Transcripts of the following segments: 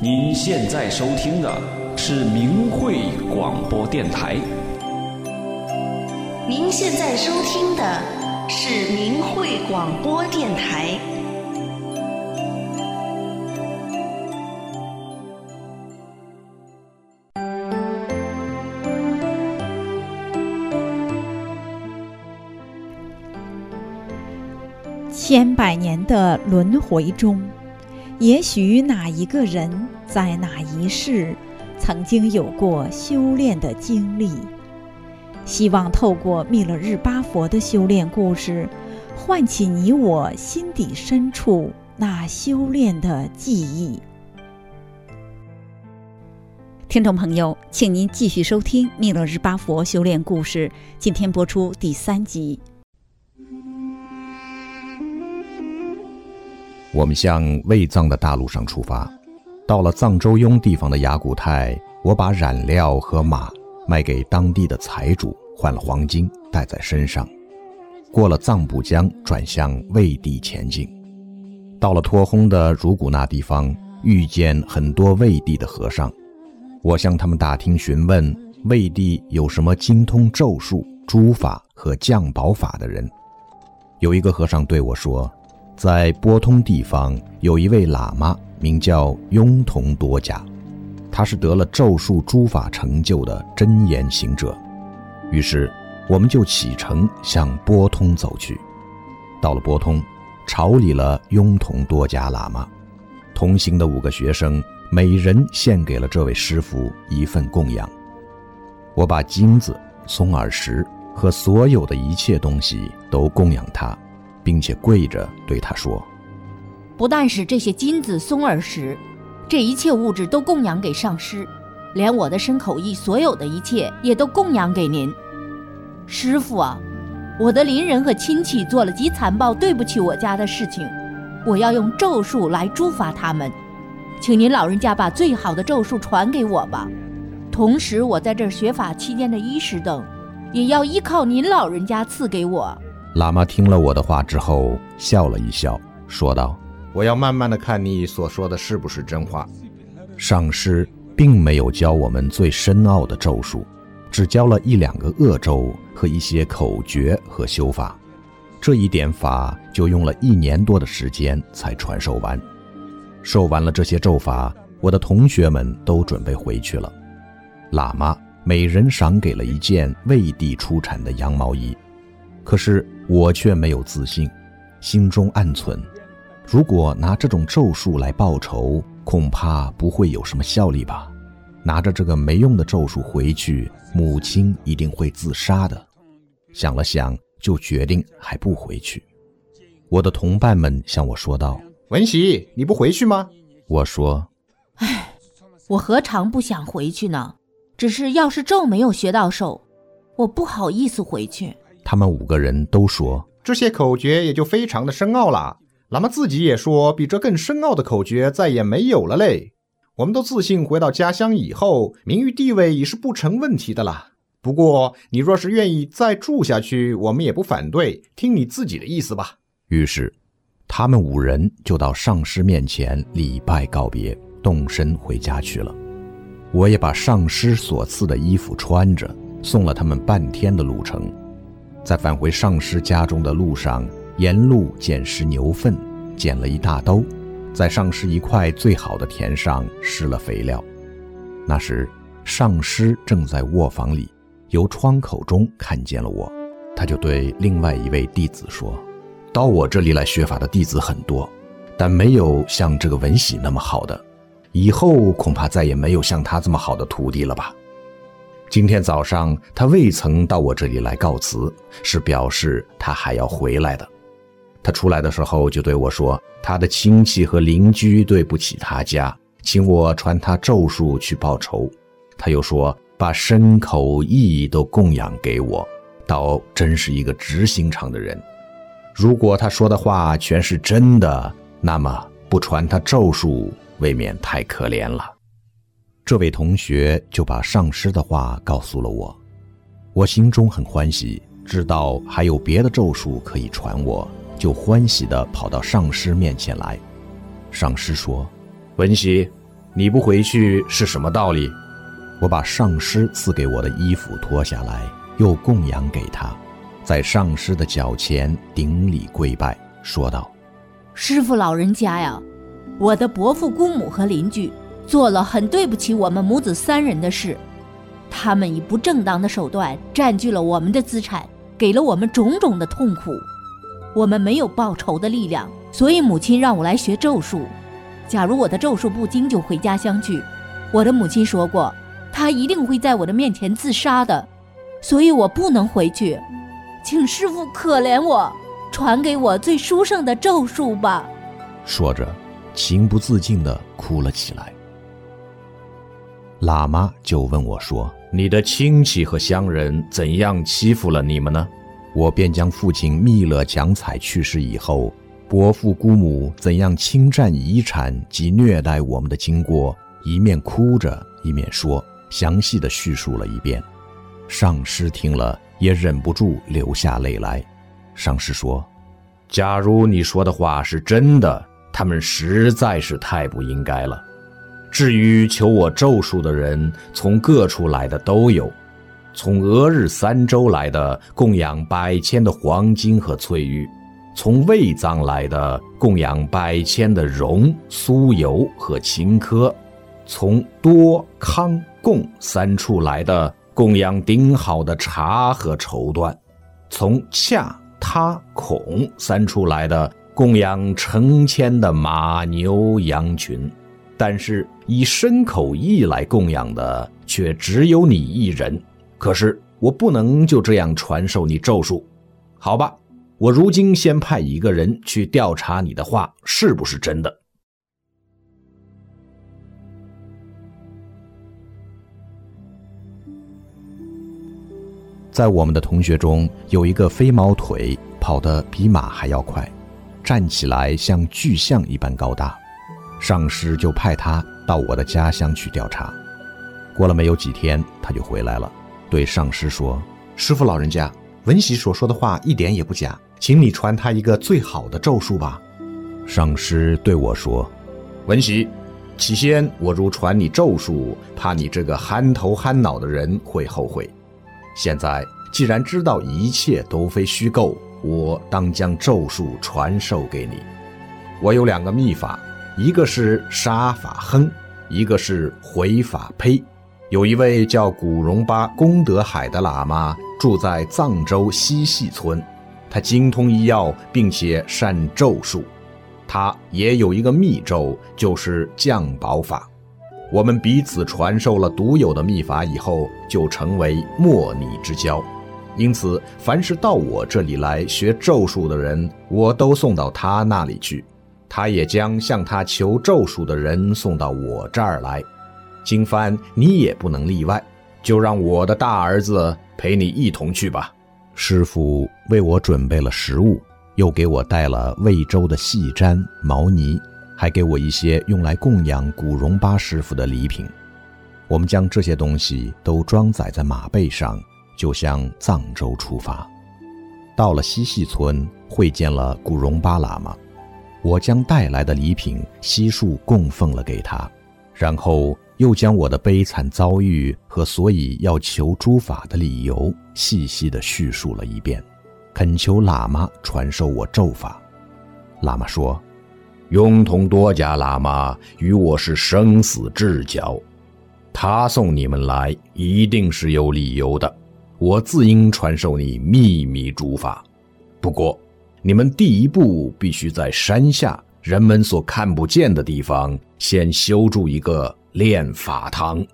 您现在收听的是明慧广播电台。您现在收听的是明慧广播电台。千百年的轮回中，也许哪一个人在哪一世曾经有过修炼的经历。希望透过密勒日巴佛的修炼故事，唤起你我心底深处那修炼的记忆。听众朋友，请您继续收听密勒日巴佛修炼故事，今天播出第三集。我们向卫藏的大陆上出发，到了藏州雍地方的雅古泰，我把染料和马卖给当地的财主，换了黄金带在身上。过了藏布江，转向魏地前进。到了托烘的如古那地方，遇见很多魏地的和尚，我向他们打听询问魏地有什么精通咒术、诸法和降宝法的人。有一个和尚对我说。在波通地方有一位喇嘛，名叫雍同多迦，他是得了咒术诸法成就的真言行者。于是，我们就启程向波通走去。到了波通，朝礼了雍同多迦喇嘛。同行的五个学生，每人献给了这位师傅一份供养。我把金子、松耳石和所有的一切东西都供养他。并且跪着对他说：“不但是这些金子、松耳石，这一切物质都供养给上师，连我的身口意，所有的一切也都供养给您，师傅啊！我的邻人和亲戚做了极残暴、对不起我家的事情，我要用咒术来诛罚他们，请您老人家把最好的咒术传给我吧。同时，我在这学法期间的衣食等，也要依靠您老人家赐给我。”喇嘛听了我的话之后，笑了一笑，说道：“我要慢慢的看你所说的是不是真话。上师并没有教我们最深奥的咒术，只教了一两个恶咒和一些口诀和修法。这一点法就用了一年多的时间才传授完。授完了这些咒法，我的同学们都准备回去了。喇嘛每人赏给了一件魏地出产的羊毛衣。”可是我却没有自信，心中暗存：如果拿这种咒术来报仇，恐怕不会有什么效力吧？拿着这个没用的咒术回去，母亲一定会自杀的。想了想，就决定还不回去。我的同伴们向我说道：“文喜，你不回去吗？”我说：“唉，我何尝不想回去呢？只是要是咒没有学到手，我不好意思回去。”他们五个人都说：“这些口诀也就非常的深奥了。”喇嘛自己也说：“比这更深奥的口诀再也没有了嘞。”我们都自信回到家乡以后，名誉地位已是不成问题的啦。不过你若是愿意再住下去，我们也不反对，听你自己的意思吧。于是，他们五人就到上师面前礼拜告别，动身回家去了。我也把上师所赐的衣服穿着，送了他们半天的路程。在返回上师家中的路上，沿路捡拾牛粪，捡了一大兜，在上师一块最好的田上施了肥料。那时，上师正在卧房里，由窗口中看见了我，他就对另外一位弟子说：“到我这里来学法的弟子很多，但没有像这个文喜那么好的，以后恐怕再也没有像他这么好的徒弟了吧。”今天早上他未曾到我这里来告辞，是表示他还要回来的。他出来的时候就对我说：“他的亲戚和邻居对不起他家，请我传他咒术去报仇。”他又说：“把身口意都供养给我，倒真是一个直心肠的人。如果他说的话全是真的，那么不传他咒术，未免太可怜了。”这位同学就把上师的话告诉了我，我心中很欢喜，知道还有别的咒术可以传我，就欢喜地跑到上师面前来。上师说：“文喜，你不回去是什么道理？我把上师赐给我的衣服脱下来，又供养给他，在上师的脚前顶礼跪拜，说道：“师傅老人家呀，我的伯父、姑母和邻居做了很对不起我们母子三人的事，他们以不正当的手段占据了我们的资产，给了我们种种的痛苦。我们没有报仇的力量，所以母亲让我来学咒术。假如我的咒术不精，就回家乡去。我的母亲说过。”她一定会在我的面前自杀的，所以我不能回去，请师傅可怜我，传给我最殊胜的咒术吧。说着，情不自禁地哭了起来。喇嘛就问我说：“你的亲戚和乡人怎样欺负了你们呢？”我便将父亲密勒蒋彩去世以后，伯父姑母怎样侵占遗产及虐待我们的经过，一面哭着，一面说。详细的叙述了一遍，上师听了也忍不住流下泪来。上师说：“假如你说的话是真的，他们实在是太不应该了。至于求我咒术的人，从各处来的都有，从俄日三州来的供养百千的黄金和翠玉，从卫藏来的供养百千的绒、酥油和青稞，从多康。”贡三处来的供养顶好的茶和绸缎，从恰他孔三处来的供养成千的马牛羊群，但是以身口意来供养的却只有你一人。可是我不能就这样传授你咒术，好吧？我如今先派一个人去调查你的话是不是真的。在我们的同学中，有一个飞毛腿，跑得比马还要快，站起来像巨象一般高大。上师就派他到我的家乡去调查。过了没有几天，他就回来了，对上师说：“师傅老人家，文喜所说的话一点也不假，请你传他一个最好的咒术吧。”上师对我说：“文喜，起先我如传你咒术，怕你这个憨头憨脑的人会后悔。”现在既然知道一切都非虚构，我当将咒术传授给你。我有两个秘法，一个是杀法哼，一个是回法呸。有一位叫古荣巴功德海的喇嘛住在藏州西溪村，他精通医药，并且善咒术。他也有一个密咒，就是降宝法。我们彼此传授了独有的秘法以后，就成为莫逆之交。因此，凡是到我这里来学咒术的人，我都送到他那里去；他也将向他求咒术的人送到我这儿来。经幡你也不能例外，就让我的大儿子陪你一同去吧。师傅为我准备了食物，又给我带了魏州的细毡、毛呢。还给我一些用来供养古荣巴师傅的礼品，我们将这些东西都装载在马背上，就向藏州出发。到了西溪村，会见了古荣巴喇嘛，我将带来的礼品悉数供奉了给他，然后又将我的悲惨遭遇和所以要求诸法的理由细细地叙述了一遍，恳求喇嘛传授我咒法。喇嘛说。永同多家喇嘛与我是生死至交，他送你们来一定是有理由的。我自应传授你秘密诸法，不过你们第一步必须在山下人们所看不见的地方先修筑一个炼法堂。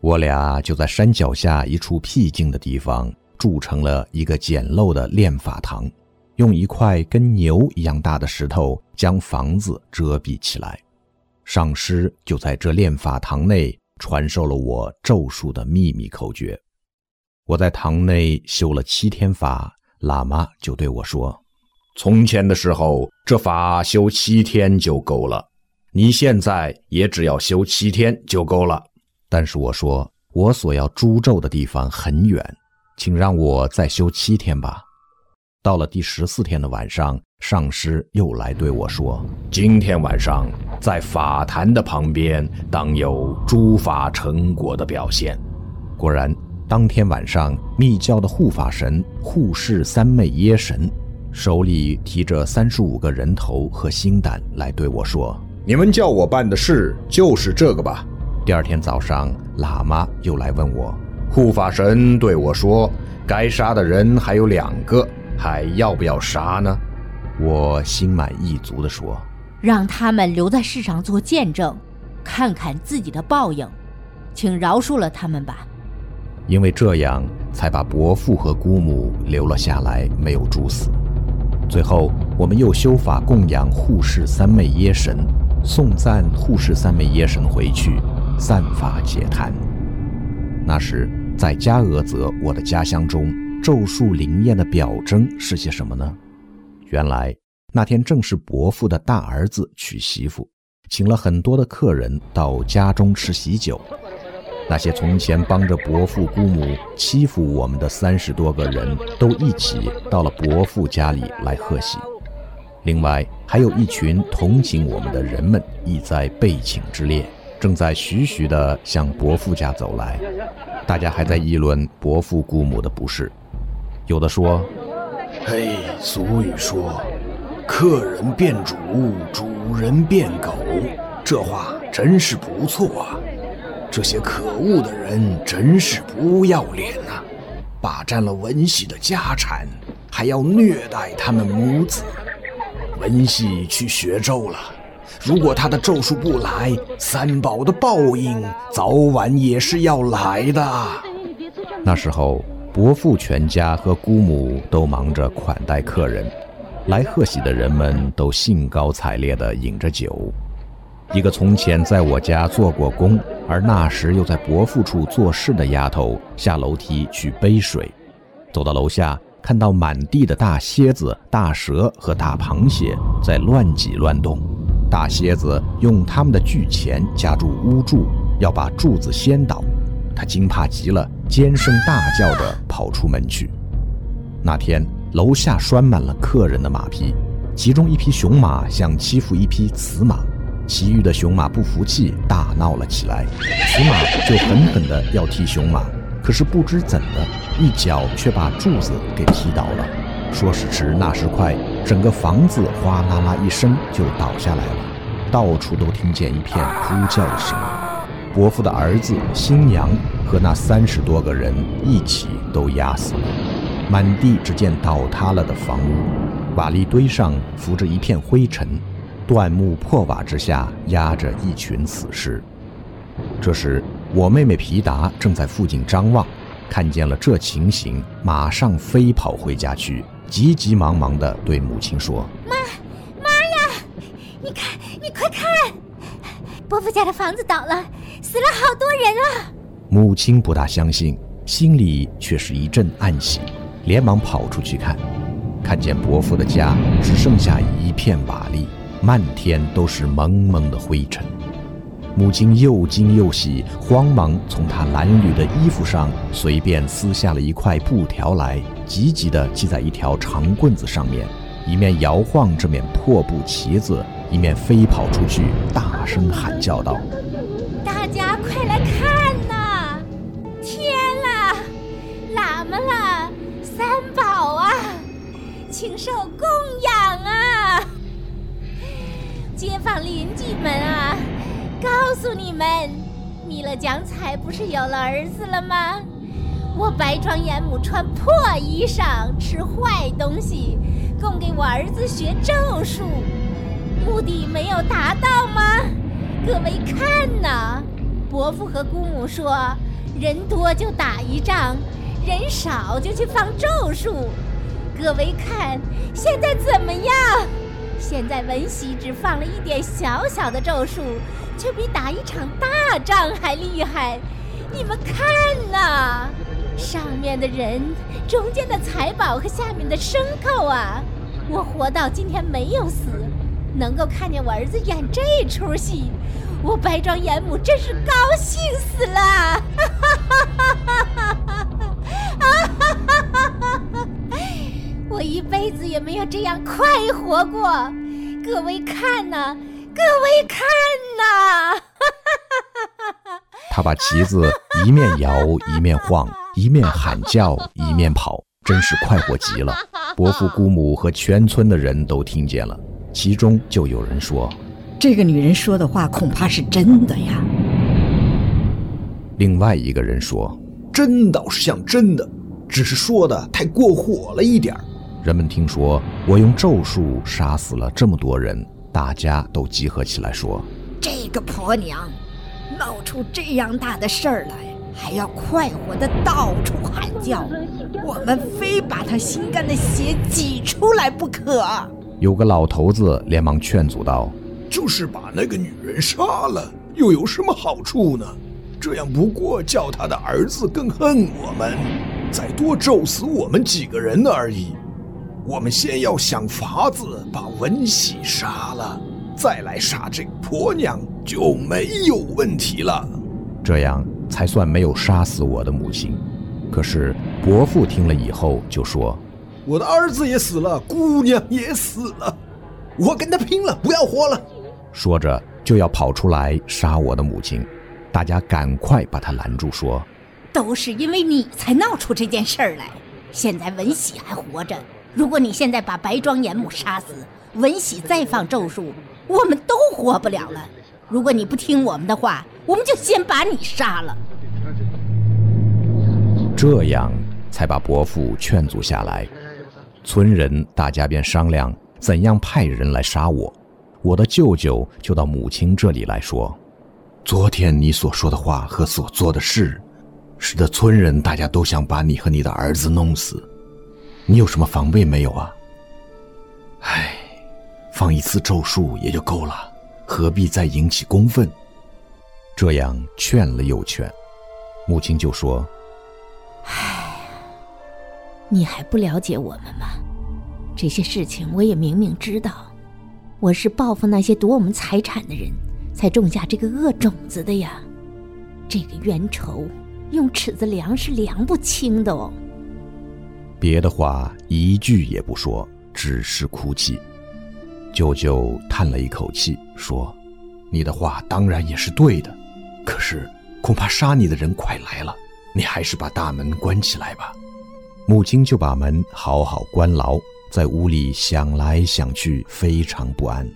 我俩就在山脚下一处僻静的地方筑成了一个简陋的炼法堂。用一块跟牛一样大的石头将房子遮蔽起来，上师就在这炼法堂内传授了我咒术的秘密口诀。我在堂内修了七天法，喇嘛就对我说：“从前的时候，这法修七天就够了，你现在也只要修七天就够了。”但是我说，我所要诛咒的地方很远，请让我再修七天吧。到了第十四天的晚上，上师又来对我说：“今天晚上在法坛的旁边，当有诸法成果的表现。”果然，当天晚上，密教的护法神护世三昧耶神，手里提着三十五个人头和心胆来对我说：“你们叫我办的事就是这个吧。”第二天早上，喇嘛又来问我，护法神对我说：“该杀的人还有两个，还要不要杀呢？”我心满意足地说：“让他们留在世上做见证，看看自己的报应，请饶恕了他们吧。”因为这样，才把伯父和姑母留了下来，没有诛死。最后，我们又修法供养护世三昧耶神，送赞护世三昧耶神回去，散发解坛。那时，在加俄泽我的家乡中，咒术灵验的表征是些什么呢？原来那天正是伯父的大儿子娶媳妇，请了很多的客人到家中吃喜酒。那些从前帮着伯父姑母欺负我们的三十多个人都一起到了伯父家里来贺喜。另外还有一群同情我们的人们亦在备请之列，正在徐徐地向伯父家走来。大家还在议论伯父姑母的不是，有的说。嘿，俗语说：“客人变主，主人变狗。”这话真是不错啊！这些可恶的人真是不要脸呐！霸占了文喜的家产，还要虐待他们母子。文喜去学咒了，如果他的咒术不来，三宝的报应早晚也是要来的。那时候。伯父全家和姑母都忙着款待客人，来贺喜的人们都兴高采烈地饮着酒。一个从前在我家做过工，而那时又在伯父处做事的丫头下楼梯去背水，走到楼下，看到满地的大蝎子、大蛇和大螃蟹在乱挤乱动。大蝎子用他们的巨钳夹住屋柱，要把柱子掀倒。他惊怕极了，尖声大叫着跑出门去。那天楼下拴满了客人的马匹，其中一匹雄马想欺负一匹雌马，其余的雄马不服气，大闹了起来。雌马就狠狠地要踢雄马，可是不知怎的，一脚却把柱子给踢倒了。说时迟，那时快，整个房子哗啦啦一声就倒下来了，到处都听见一片呼叫的声音。伯父的儿子、新娘和那三十多个人一起都压死了，满地只见倒塌了的房屋，瓦砾堆上浮着一片灰尘，断木破瓦之下压着一群死尸。这时，我妹妹皮达正在附近张望，看见了这情形，马上飞跑回家去，急急忙忙地对母亲说：“妈，妈呀，你看，你快看，伯父家的房子倒了。”死了好多人啊！母亲不大相信，心里却是一阵暗喜，连忙跑出去看，看见伯父的家只剩下一片瓦砾，漫天都是蒙蒙的灰尘。母亲又惊又喜，慌忙从她褴褛的衣服上随便撕下了一块布条来，急急地系在一条长棍子上面，一面摇晃这面破布旗子，一面飞跑出去，大声喊叫道。大家快来看呐！天啦，喇嘛啦，三宝啊，请受供养啊！街坊邻居们啊，告诉你们，米勒奖彩不是有了儿子了吗？我白庄严母穿破衣裳，吃坏东西，供给我儿子学咒术，目的没有达到吗？各位看呐！伯父和姑母说：“人多就打一仗，人少就去放咒术。各位看，现在怎么样？现在文喜只放了一点小小的咒术，却比打一场大仗还厉害。你们看呐，上面的人，中间的财宝和下面的牲口啊！我活到今天没有死，能够看见我儿子演这出戏。”我白庄严母真是高兴死了！哈，哈哈哈哈哈哈，啊哈哈！哈我一辈子也没有这样快活过。各位看呐，各位看呐！他把旗子一面摇一面晃，一面喊叫一面跑，真是快活极了。伯父、姑母和全村的人都听见了，其中就有人说：“这个女人说的话恐怕是真的呀。”另外一个人说：“真倒是像真的，只是说的太过火了一点儿。”人们听说我用咒术杀死了这么多人，大家都集合起来说：“这个婆娘，闹出这样大的事儿来，还要快活的到处喊叫，我们非把她心肝的血挤出来不可。”有个老头子连忙劝阻道：“就是把那个女人杀了，又有什么好处呢？这样不过叫他的儿子更恨我们，再多咒死我们几个人而已。”我们先要想法子把文喜杀了，再来杀这个婆娘就没有问题了。这样才算没有杀死我的母亲。可是伯父听了以后就说：“我的儿子也死了，姑娘也死了，我跟他拼了，不要活了。”说着就要跑出来杀我的母亲。大家赶快把他拦住，说：“都是因为你才闹出这件事儿来。现在文喜还活着。”如果你现在把白庄严母杀死，文喜再放咒术，我们都活不了了。如果你不听我们的话，我们就先把你杀了。这样才把伯父劝阻下来。村人大家便商量怎样派人来杀我。我的舅舅就到母亲这里来说：“昨天你所说的话和所做的事，使得村人大家都想把你和你的儿子弄死。”你有什么防备没有啊？唉，放一次咒术也就够了，何必再引起公愤？这样劝了又劝，母亲就说：“唉，你还不了解我们吗？这些事情我也明明知道，我是报复那些夺我们财产的人，才种下这个恶种子的呀。这个冤仇，用尺子量是量不清的哦。”别的话一句也不说，只是哭泣。舅舅叹了一口气，说：“你的话当然也是对的，可是恐怕杀你的人快来了，你还是把大门关起来吧。”母亲就把门好好关牢，在屋里想来想去，非常不安。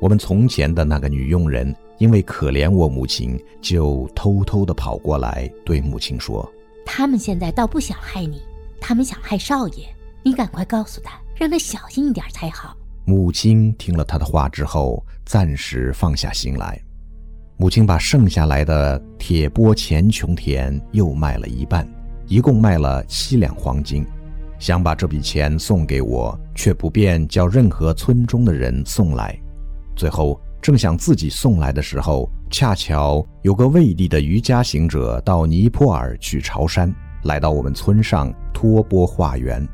我们从前的那个女佣人，因为可怜我母亲，就偷偷地跑过来对母亲说：“他们现在倒不想害你。”他们想害少爷，你赶快告诉他，让他小心一点才好。母亲听了他的话之后，暂时放下心来。母亲把剩下来的铁钵钱穷田又卖了一半，一共卖了七两黄金，想把这笔钱送给我，却不便叫任何村中的人送来。最后正想自己送来的时候，恰巧有个魏地的瑜伽行者到尼泊尔去朝山。来到我们村上托钵化缘，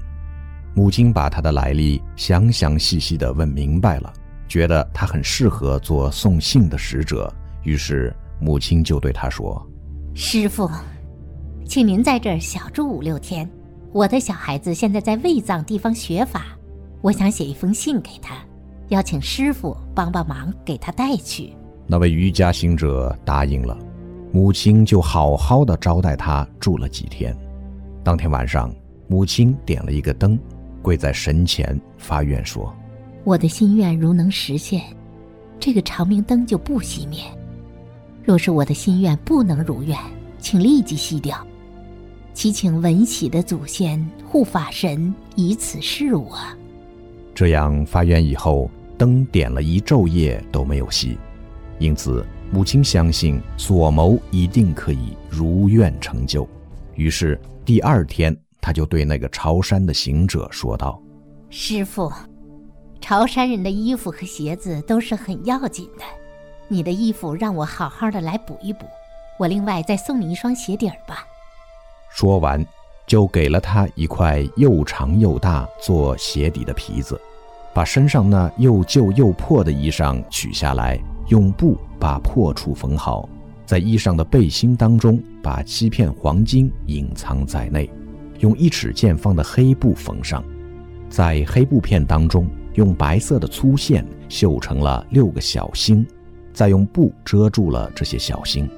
母亲把他的来历详详细细地问明白了，觉得他很适合做送信的使者，于是母亲就对他说：“师傅，请您在这儿小住五六天。我的小孩子现在在卫藏地方学法，我想写一封信给他，邀请师傅帮帮忙给他带去。”那位瑜伽行者答应了。母亲就好好的招待他住了几天。当天晚上，母亲点了一个灯，跪在神前发愿说：“我的心愿如能实现，这个长明灯就不熄灭；若是我的心愿不能如愿，请立即熄掉。祈请文喜的祖先护法神以此示我。”这样发愿以后，灯点了一昼夜都没有熄，因此。母亲相信所谋一定可以如愿成就，于是第二天，他就对那个朝山的行者说道：“师傅，朝山人的衣服和鞋子都是很要紧的，你的衣服让我好好的来补一补，我另外再送你一双鞋底儿吧。”说完，就给了他一块又长又大做鞋底的皮子，把身上那又旧又破的衣裳取下来。用布把破处缝好，在衣裳的背心当中把七片黄金隐藏在内，用一尺见方的黑布缝上，在黑布片当中用白色的粗线绣成了六个小星，再用布遮住了这些小星，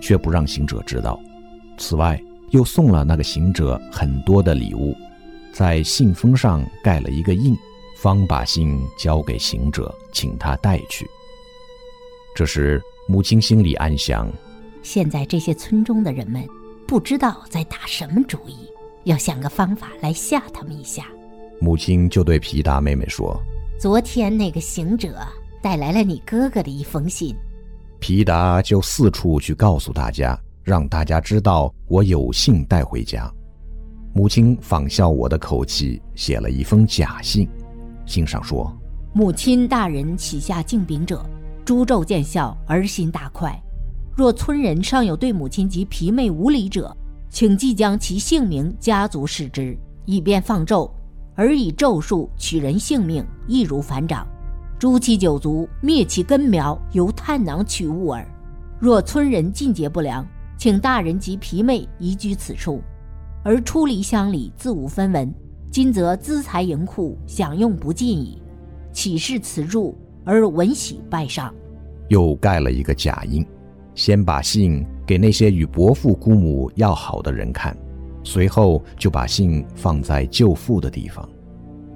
却不让行者知道。此外，又送了那个行者很多的礼物，在信封上盖了一个印，方把信交给行者，请他带去。这时，母亲心里暗想：现在这些村中的人们不知道在打什么主意，要想个方法来吓他们一下。母亲就对皮达妹妹说：“昨天那个行者带来了你哥哥的一封信。”皮达就四处去告诉大家，让大家知道我有信带回家。母亲仿效我的口气，写了一封假信，信上说：“母亲大人启下敬禀者，诛咒见效，儿心大快。若村人尚有对母亲及皮妹无礼者，请即将其姓名、家族使之，以便放咒。”而以咒术取人性命，易如反掌；诛其九族，灭其根苗，由探囊取物耳。若村人尽节不良，请大人及皮妹移居此处，而出离乡里，自无分文。今则资财盈库，享用不尽矣。岂是此著而闻喜拜上？又盖了一个假印，先把信给那些与伯父姑母要好的人看。随后就把信放在舅父的地方，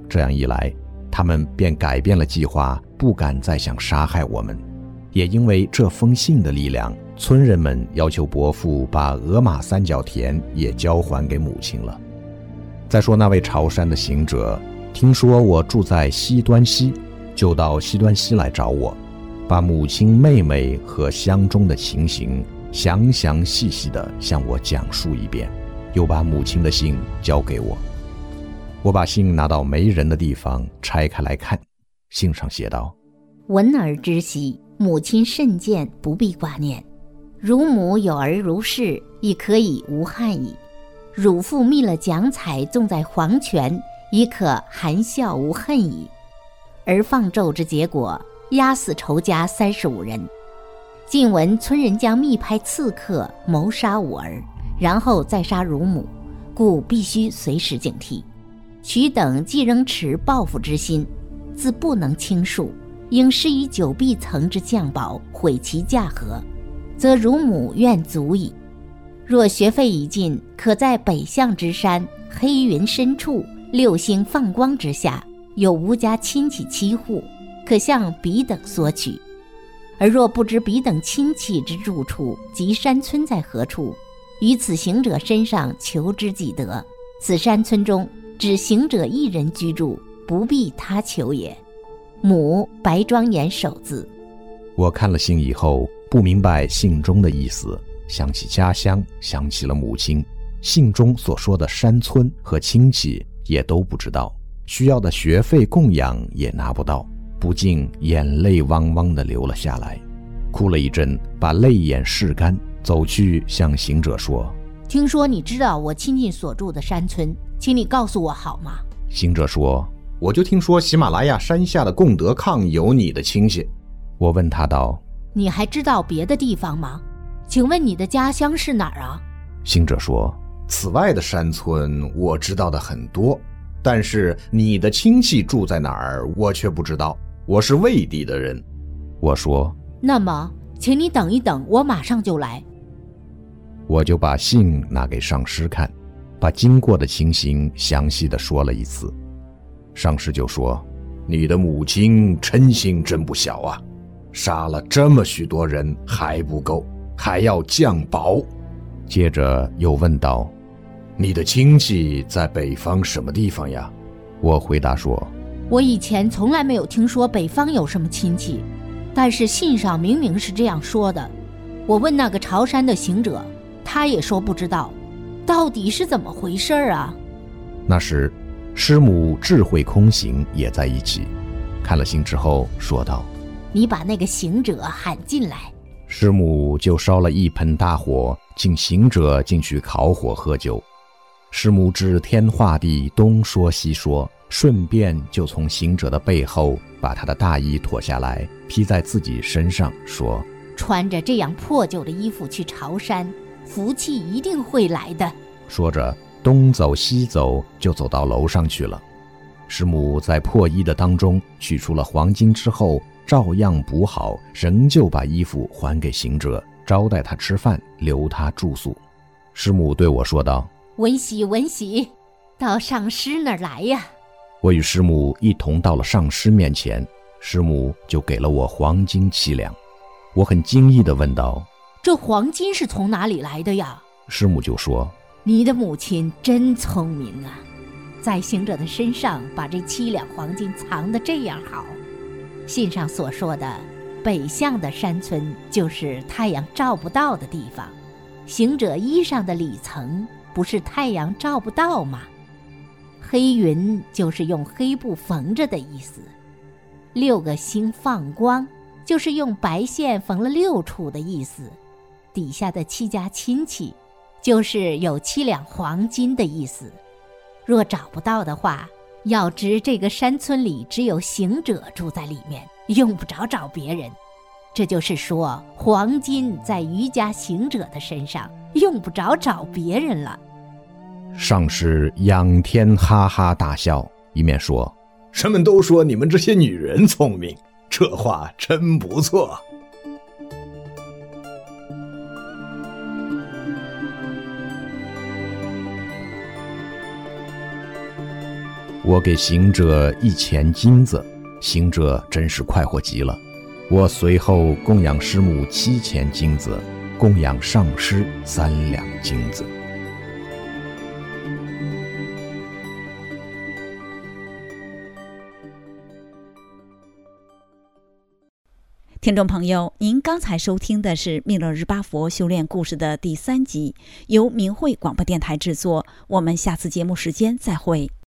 这样一来，他们便改变了计划，不敢再想杀害我们。也因为这封信的力量，村人们要求伯父把鹅马三角田也交还给母亲了。再说那位朝山的行者，听说我住在西端西，就到西端西来找我，把母亲、妹妹和乡中的情形详详细细地向我讲述一遍。又把母亲的信交给我，我把信拿到没人的地方拆开来看，信上写道：“闻儿之喜，母亲甚见，不必挂念。汝母有儿如是，亦可以无憾矣。汝父觅了奖彩，种在黄泉，亦可含笑无恨矣。而放咒之结果，压死仇家三十五人。近闻村人将密派刺客谋杀吾儿。”然后再杀乳母，故必须随时警惕。取等既仍持报复之心，自不能轻恕，应施以九臂层之降宝，毁其驾合，则乳母愿足矣。若学费已尽，可在北向之山黑云深处，六星放光之下，有吴家亲戚七户，可向彼等索取。而若不知彼等亲戚之住处及山村在何处，于此行者身上求之即得，此山村中只行者一人居住，不必他求也。母白庄严守字。我看了信以后，不明白信中的意思，想起家乡，想起了母亲，信中所说的山村和亲戚也都不知道，需要的学费供养也拿不到，不禁眼泪汪汪的流了下来，哭了一阵，把泪眼拭干。走去向行者说：“听说你知道我亲近所住的山村，请你告诉我好吗？”行者说：“我就听说喜马拉雅山下的贡德抗有你的亲戚。”我问他道：“你还知道别的地方吗？请问你的家乡是哪儿啊？”行者说：“此外的山村我知道的很多，但是你的亲戚住在哪儿，我却不知道。我是魏地的人。”我说：“那么，请你等一等，我马上就来。”我就把信拿给上师看，把经过的情形详细的说了一次。上师就说：“你的母亲嗔心真不小啊，杀了这么许多人还不够，还要降宝。”接着又问道：“你的亲戚在北方什么地方呀？”我回答说：“我以前从来没有听说北方有什么亲戚，但是信上明明是这样说的。我问那个朝山的行者。”他也说不知道，到底是怎么回事儿啊？那时，师母智慧空行也在一起，看了信之后说道：“你把那个行者喊进来。”师母就烧了一盆大火，请行者进去烤火喝酒。师母指天画地，东说西说，顺便就从行者的背后把他的大衣脱下来披在自己身上，说：“穿着这样破旧的衣服去朝山。”福气一定会来的。说着，东走西走，就走到楼上去了。师母在破衣的当中取出了黄金之后，照样补好，仍旧把衣服还给行者，招待他吃饭，留他住宿。师母对我说道：“文喜，文喜，到上师那儿来呀！”我与师母一同到了上师面前，师母就给了我黄金七两。我很惊异地问道：“这黄金是从哪里来的呀？”师母就说：“你的母亲真聪明啊，在行者的身上把这七两黄金藏得这样好。信上所说的北向的山村就是太阳照不到的地方。”行者衣裳的里层不是太阳照不到吗？黑云就是用黑布缝着的意思。六个星放光，就是用白线缝了六处的意思。底下的七家亲戚，就是有七两黄金的意思。若找不到的话，要知这个山村里只有行者住在里面，用不着找别人。这就是说，黄金在瑜伽行者的身上，用不着找别人了。上师仰天哈哈大笑，一面说：“人们都说你们这些女人聪明，这话真不错。”我给行者一钱金子，行者真是快活极了。我随后供养师母七钱金子，供养上师三两金子。听众朋友，您刚才收听的是《密勒日巴佛修炼故事》的第三集，由明慧广播电台制作。我们下次节目时间再会。